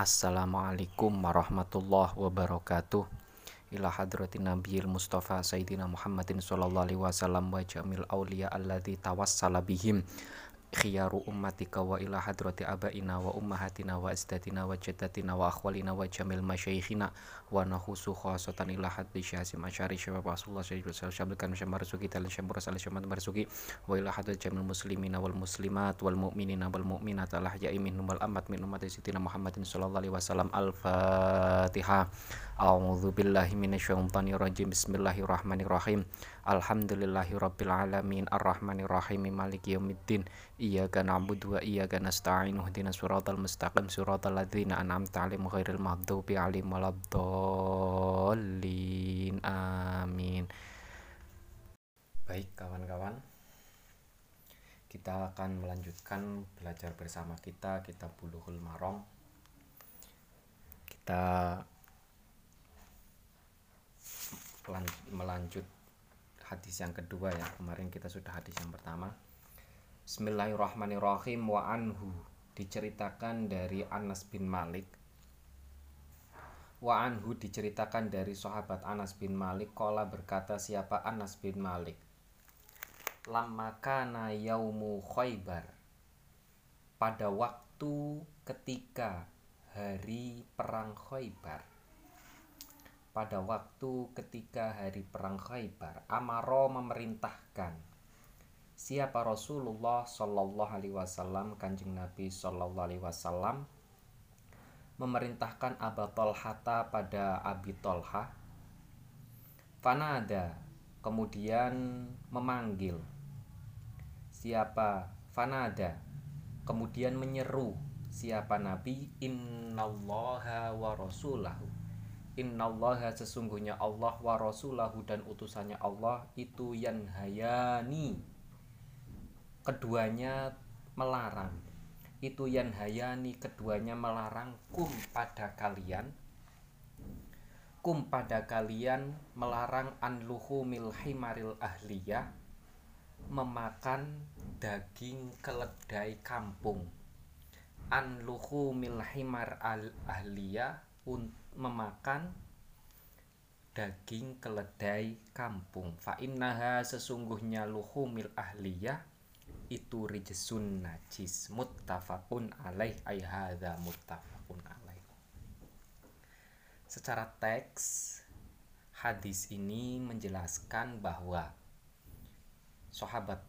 Assalamualaikum warahmatullahi wabarakatuh. Ila hadratin nabiyil mustafa sayyidina Muhammadin sallallahu alaihi wasallam wa jamil awliya alladhi tawassala bihim khiyaru ummatika wa ila hadrati abaina wa ummahatina wa astatina wa jaddatina wa akhwalina wa jamil masyaikhina wa nahusu khasatan ila haddi syahasim asyari syabab rasulullah sallallahu alaihi wasallam syamar suki tal syamur sal syamat marsuki wa ila hadrat jamil muslimina wal muslimat wal mu'minina wal mu'minat al ahya'i minhum wal amat min ummati sitina muhammadin sallallahu alaihi wasallam. Al fatihah a'udzu billahi minasyaitonir rajim bismillahirrahmanirrahim alhamdulillahi rabbil alamin arrahmanir rahim maliki yaumiddin Iyyaka na'budu wa iyyaka nasta'in ihdinas siratal mustaqim siratal ladzina an'amta 'alaihim ghairil maghdubi 'alaihim waladdallin. Amin. Baik kawan-kawan, kita akan melanjutkan belajar bersama kita kitab Bulughul Maram. Kita melanjut hadis yang kedua ya. Kemarin kita sudah hadis yang pertama. Bismillahirrahmanirrahim. Wa anhu. Diceritakan dari Anas bin Malik. Wa anhu diceritakan dari sahabat Anas bin Malik. Kola berkata siapa Anas bin Malik? Lama kana yaumu khaybar. Pada waktu ketika hari perang khaybar Pada waktu ketika hari perang khaybar Amaro memerintahkan siapa Rasulullah Shallallahu Alaihi Wasallam kanjeng Nabi Shallallahu Alaihi Wasallam memerintahkan Abu Tolhata pada Abi Tolha Fanada kemudian memanggil siapa Fanada? Kemudian menyeru siapa Nabi? Innallaha wa Rasulahu Innallaha sesungguhnya Allah wa Rasulahu dan utusannya Allah itu yanhayani. Keduanya melarang. Itu yang hayani keduanya melarang kum pada kalian. Kum pada kalian melarang anluhu milhimaril ahliyah memakan daging keledai kampung. Anluhu milhimar al ahliyah memakan daging keledai kampung. Fa innaha sesungguhnya luhumil ahliyah itu rijesun najis muttafaqun alaih ay hadza muttafaqun alaih. Secara teks hadis ini menjelaskan bahwa sahabat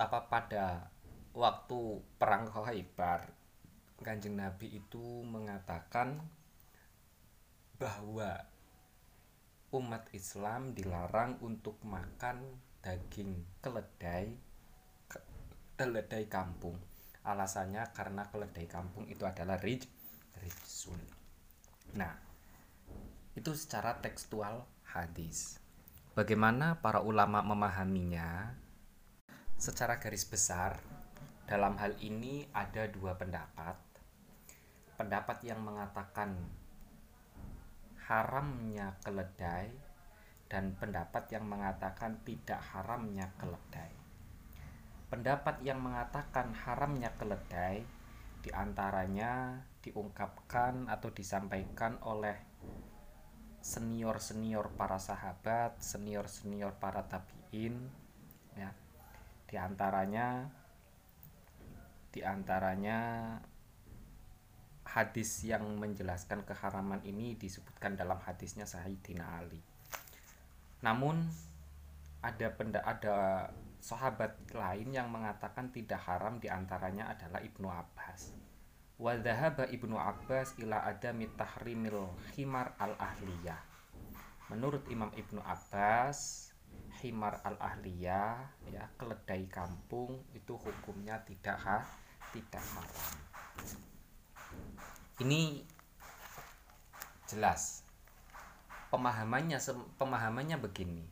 apa pada waktu perang Khaybar Kanjeng Nabi itu mengatakan bahwa umat Islam dilarang untuk makan daging keledai keledai kampung. Alasannya karena keledai kampung itu adalah rij rijsun. Nah itu secara tekstual hadis. Bagaimana para ulama memahaminya? Secara garis besar dalam hal ini ada dua pendapat. Pendapat yang mengatakan haramnya keledai dan pendapat yang mengatakan tidak haramnya keledai Pendapat yang mengatakan haramnya keledai di antaranya diungkapkan atau disampaikan oleh senior-senior para sahabat, senior-senior para tabiin, ya. Di antaranya, di antaranya hadis yang menjelaskan keharaman ini disebutkan dalam hadisnya Sayyidina Ali. Namun ada benda ada sahabat lain yang mengatakan tidak haram di antaranya adalah Ibnu Abbas. Wadhahaba Ibnu Abbas ila adami tahrimil himar al-ahliyah. Menurut Imam Ibnu Abbas, himar al-ahliyah ya keledai kampung itu hukumnya tidak ha, tidak haram. Ini jelas. Pemahamannya pemahamannya begini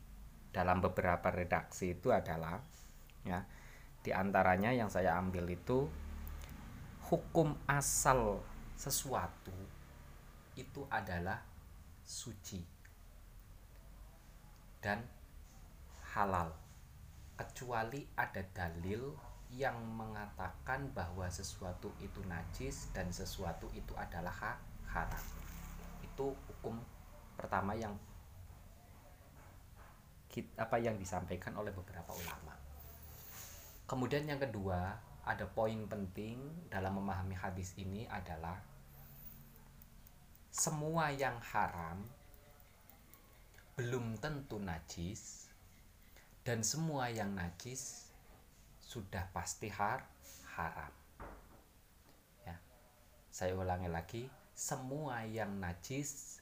dalam beberapa redaksi itu adalah ya di antaranya yang saya ambil itu hukum asal sesuatu itu adalah suci dan halal kecuali ada dalil yang mengatakan bahwa sesuatu itu najis dan sesuatu itu adalah haram. Itu hukum pertama yang apa yang disampaikan oleh beberapa ulama. Kemudian yang kedua, ada poin penting dalam memahami hadis ini adalah semua yang haram belum tentu najis dan semua yang najis sudah pasti har haram. Ya. Saya ulangi lagi, semua yang najis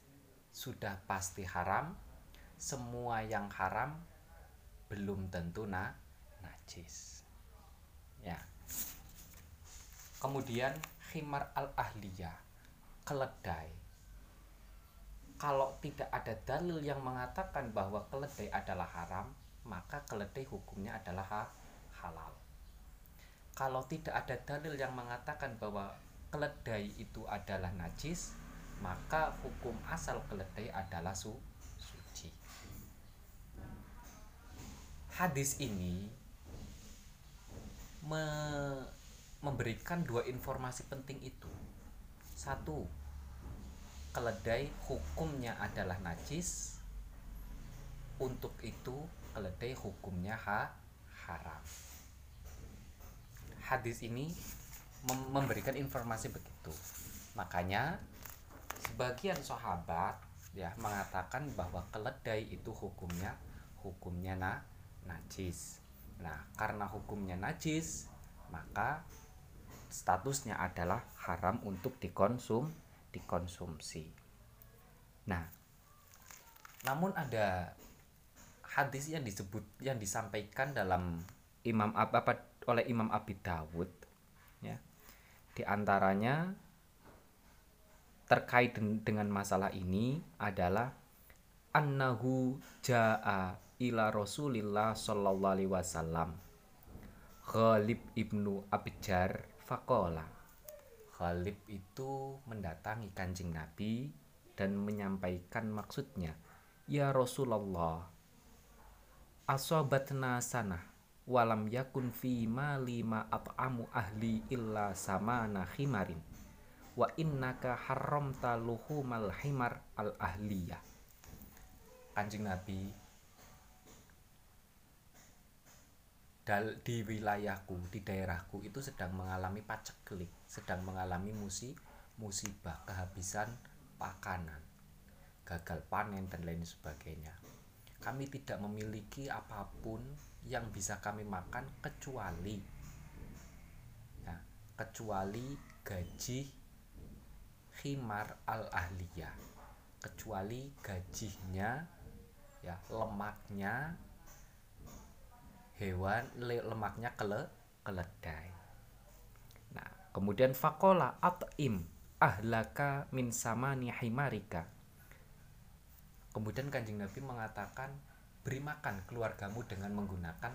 sudah pasti haram, semua yang haram belum tentu na najis. Ya. Kemudian khimar al-ahliyah, keledai. Kalau tidak ada dalil yang mengatakan bahwa keledai adalah haram, maka keledai hukumnya adalah halal. Kalau tidak ada dalil yang mengatakan bahwa keledai itu adalah najis, maka hukum asal keledai adalah su suci. Hadis ini me memberikan dua informasi penting itu. Satu, keledai hukumnya adalah najis. Untuk itu, keledai hukumnya ha haram. Hadis ini memberikan informasi begitu. Makanya sebagian sahabat ya mengatakan bahwa keledai itu hukumnya hukumnya na najis. Nah, karena hukumnya najis, maka statusnya adalah haram untuk dikonsum dikonsumsi. Nah, namun ada hadis yang disebut yang disampaikan dalam Imam apa, apa oleh Imam Abi Dawud ya. Di antaranya terkait dengan masalah ini adalah annahu jaa ila Rasulillah sallallahu alaihi wasallam Khalib ibnu Abjar fakola Khalib itu mendatangi kancing Nabi dan menyampaikan maksudnya Ya Rasulullah Asobatna sana walam yakun fi ma lima at'amu ahli illa samana khimarin. Wa innaka haramta luhumal himar al ahliyah. Kanjeng Nabi dal di wilayahku di daerahku itu sedang mengalami paceklik sedang mengalami musi musibah kehabisan pakanan gagal panen dan lain sebagainya. Kami tidak memiliki apa pun yang bisa kami makan kecuali. Ya, kecuali gaji khimar al ahliyah kecuali gajinya ya lemaknya hewan lemaknya kele keledai. Nah kemudian fakola at'im ahlaka min samani himarika. Kemudian kanjeng nabi mengatakan beri makan keluargamu dengan menggunakan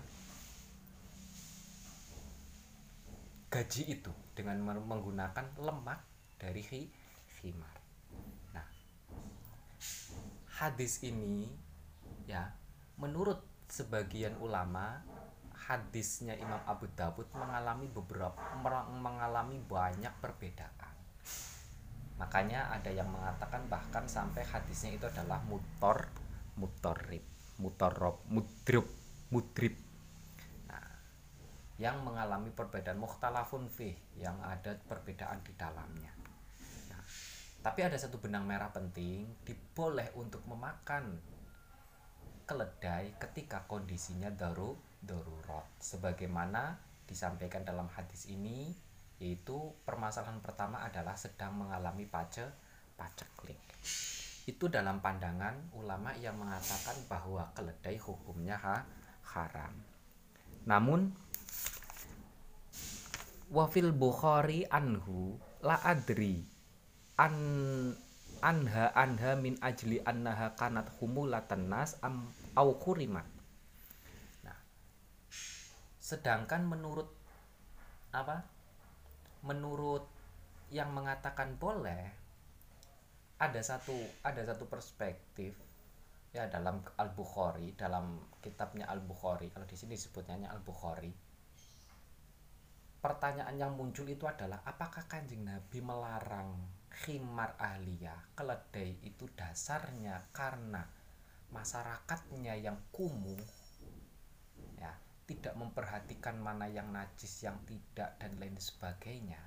gaji itu dengan menggunakan lemak dari khimar. Nah, hadis ini ya menurut sebagian ulama hadisnya Imam Abu Dawud mengalami beberapa mengalami banyak perbedaan. Makanya ada yang mengatakan bahkan sampai hadisnya itu adalah mutor mutorib mutorob mudrib mudrib nah, yang mengalami perbedaan mukhtalafun fih yang ada perbedaan di dalamnya tapi ada satu benang merah penting, diboleh untuk memakan keledai ketika kondisinya daru darurat. Sebagaimana disampaikan dalam hadis ini, yaitu permasalahan pertama adalah sedang mengalami pace paceklik. Itu dalam pandangan ulama yang mengatakan bahwa keledai hukumnya ha, haram. Namun wafil Bukhari anhu la adri an anha anha min ajli annaha kanat humulatan nas am au kurimat nah sedangkan menurut apa menurut yang mengatakan boleh ada satu ada satu perspektif ya dalam Al Bukhari dalam kitabnya Al Bukhari kalau di sini disebutnya Al Bukhari pertanyaan yang muncul itu adalah apakah kanjeng Nabi melarang khimar ahliyah keledai itu dasarnya karena masyarakatnya yang kumuh ya tidak memperhatikan mana yang najis yang tidak dan lain sebagainya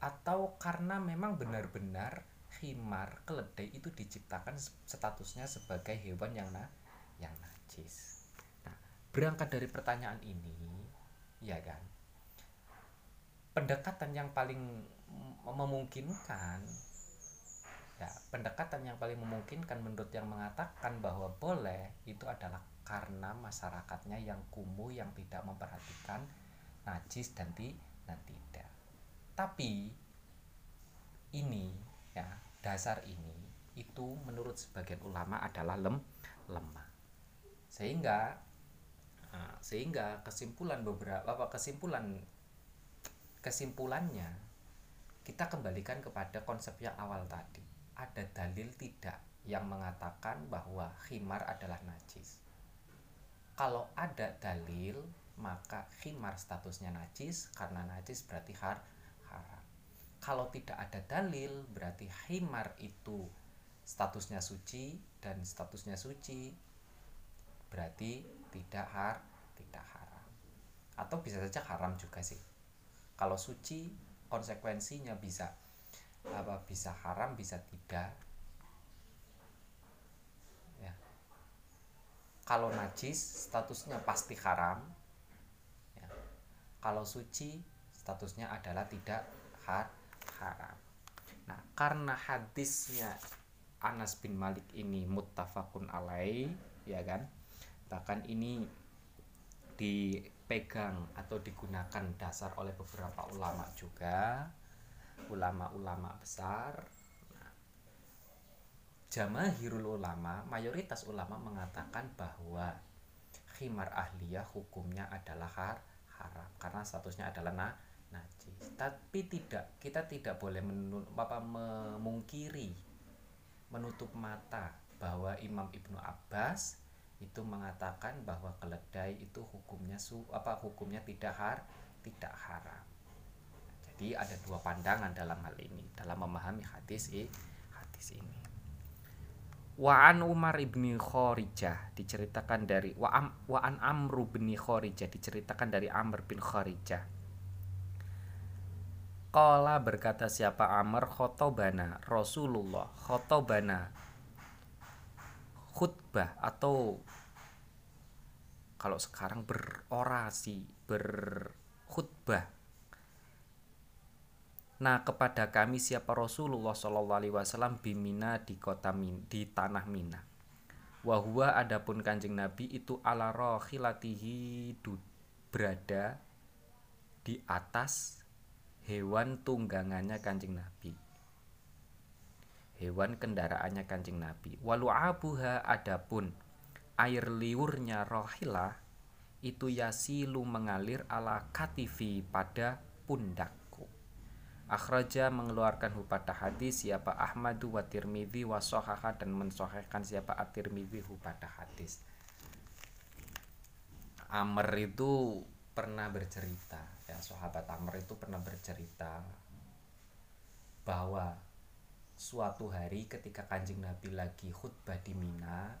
atau karena memang benar-benar khimar keledai itu diciptakan statusnya sebagai hewan yang na yang najis. Nah berangkat dari pertanyaan ini ya kan? Pendekatan yang paling memungkinkan ya pendekatan yang paling memungkinkan menurut yang mengatakan bahwa boleh itu adalah karena masyarakatnya yang kumuh yang tidak memperhatikan najis dan, ti, dan tidak tapi ini ya dasar ini itu menurut sebagian ulama adalah lem, lemah. Sehingga sehingga kesimpulan beberapa apa kesimpulan kesimpulannya kita kembalikan kepada konsep yang awal tadi. Ada dalil tidak yang mengatakan bahwa khimar adalah najis. Kalau ada dalil maka khimar statusnya najis karena najis berarti har kalau tidak ada dalil berarti khimar itu statusnya suci dan statusnya suci. Berarti tidak har tidak haram. Atau bisa saja haram juga sih. Kalau suci konsekuensinya bisa apa bisa haram bisa tidak. Ya. Kalau najis statusnya pasti haram. Ya. kalau suci statusnya adalah tidak har haram. Nah karena hadisnya Anas bin Malik ini muttafaqun alai ya kan? Bahkan ini dipegang atau digunakan dasar oleh beberapa ulama juga ulama-ulama besar. Nah, jamahirul ulama mayoritas ulama mengatakan bahwa khimar ahliyah hukumnya adalah har haram. Karena statusnya adalah na najis tapi tidak kita tidak boleh apa, memungkiri menutup mata bahwa Imam Ibnu Abbas itu mengatakan bahwa keledai itu hukumnya su apa hukumnya tidak har tidak haram jadi ada dua pandangan dalam hal ini dalam memahami hadis i hadis ini. Wa'an Umar ibni Khorijah diceritakan dari Wa'an wa Amru bin Khorijah diceritakan dari Amr bin Khorijah. Kala berkata siapa? Amr khotobana. Rasulullah khotobana. Khutbah atau kalau sekarang berorasi berkhutbah. Nah kepada kami siapa? Rasulullah Shallallahu Alaihi Wasallam bimina di kota Min, di tanah Mina. Wahwa adapun kanjeng Nabi itu ala rohilatihi berada di atas hewan tunggangannya kanjeng Nabi. Hewan kendaraannya kanjeng Nabi. Walu abuha adapun air liurnya rohilah itu yasilu mengalir ala katifi pada pundak Akhraja mengeluarkan pada hadis siapa Ahmadu wa Tirmidzi wa sohaha dan mensohehkan siapa At-Tirmidzi pada hadis. Amr itu pernah bercerita ya sahabat Amr itu pernah bercerita bahwa suatu hari ketika kanjeng Nabi lagi khutbah di Mina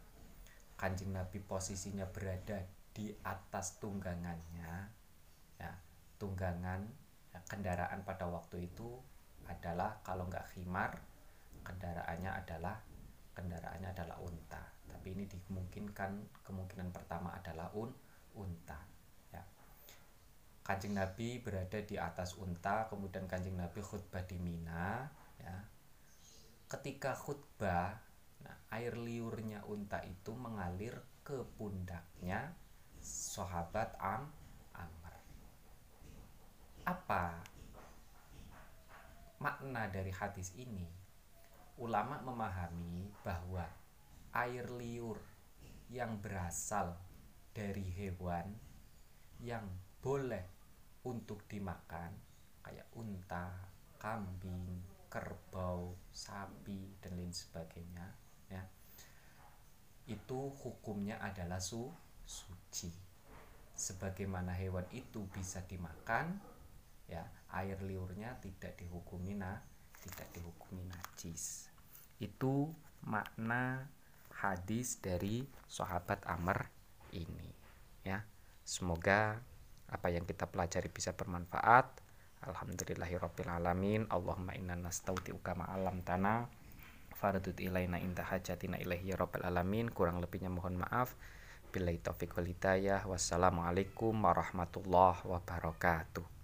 kanjeng Nabi posisinya berada di atas tunggangannya ya tunggangan kendaraan pada waktu itu adalah kalau nggak khimar kendaraannya adalah kendaraannya adalah unta. Tapi ini dimungkinkan kemungkinan pertama adalah un unta. ya kanjeng nabi berada di atas unta kemudian kanjeng nabi khutbah di mina ya ketika khutbah nah air liurnya unta itu mengalir ke pundaknya sahabat am apa makna dari hadis ini? Ulama memahami bahwa air liur yang berasal dari hewan yang boleh untuk dimakan kayak unta, kambing, kerbau, sapi dan lain sebagainya ya. Itu hukumnya adalah su suci. sebagaimana hewan itu bisa dimakan ya air liurnya tidak dihukumi nah tidak dihukumi najis itu makna hadis dari sahabat Amr ini ya semoga apa yang kita pelajari bisa bermanfaat. Alhamdulillahirabbil alamin Allahumma inna nastauti'uka alam tanah faradut ilaina inta hajatina ilaihi ya alamin. Kurang lebihnya mohon maaf. Billahi taufiq wal hidayah. Wassalamualaikum warahmatullahi wabarakatuh